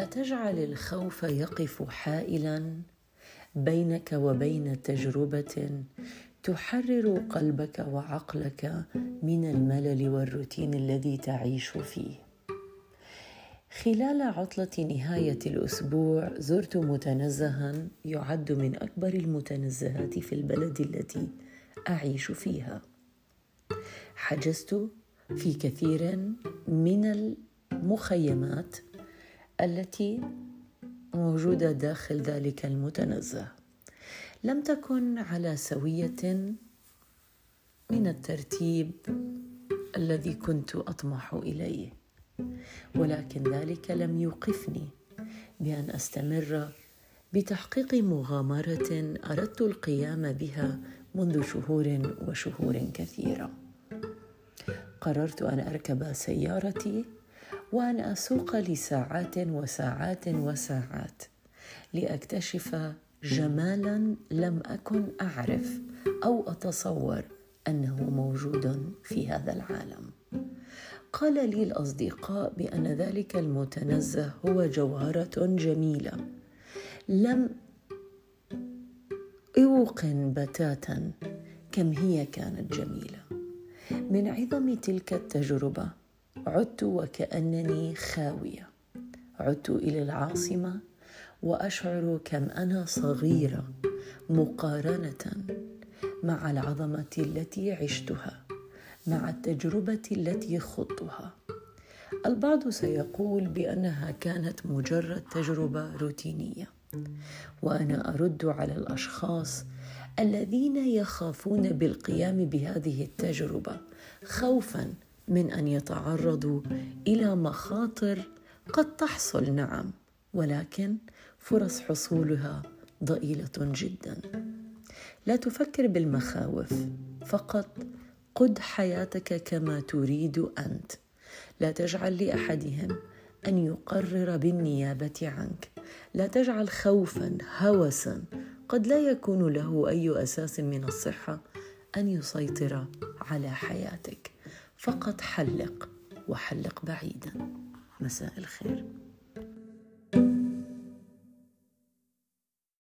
تجعل الخوف يقف حائلا بينك وبين تجربة تحرر قلبك وعقلك من الملل والروتين الذي تعيش فيه. خلال عطلة نهاية الأسبوع زرت متنزها يعد من أكبر المتنزهات في البلد التي أعيش فيها. حجزت في كثير من المخيمات التي موجودة داخل ذلك المتنزه. لم تكن على سوية من الترتيب الذي كنت أطمح إليه ولكن ذلك لم يوقفني بأن أستمر بتحقيق مغامرة أردت القيام بها منذ شهور وشهور كثيرة. قررت أن أركب سيارتي وان أسوق لساعات وساعات وساعات لأكتشف جمالا لم أكن أعرف أو أتصور أنه موجود في هذا العالم. قال لي الأصدقاء بأن ذلك المتنزه هو جوهرة جميلة. لم أوقن بتاتا كم هي كانت جميلة. من عظم تلك التجربة عدت وكأنني خاوية. عدت إلى العاصمة وأشعر كم أنا صغيرة مقارنة مع العظمة التي عشتها مع التجربة التي خضتها. البعض سيقول بأنها كانت مجرد تجربة روتينية وأنا أرد على الأشخاص الذين يخافون بالقيام بهذه التجربة خوفا من أن يتعرضوا إلى مخاطر قد تحصل نعم ولكن فرص حصولها ضئيلة جدا. لا تفكر بالمخاوف فقط قد حياتك كما تريد أنت. لا تجعل لأحدهم أن يقرر بالنيابة عنك. لا تجعل خوفا هوسا قد لا يكون له أي أساس من الصحة أن يسيطر على حياتك. فقط حلق وحلق بعيدا. مساء الخير.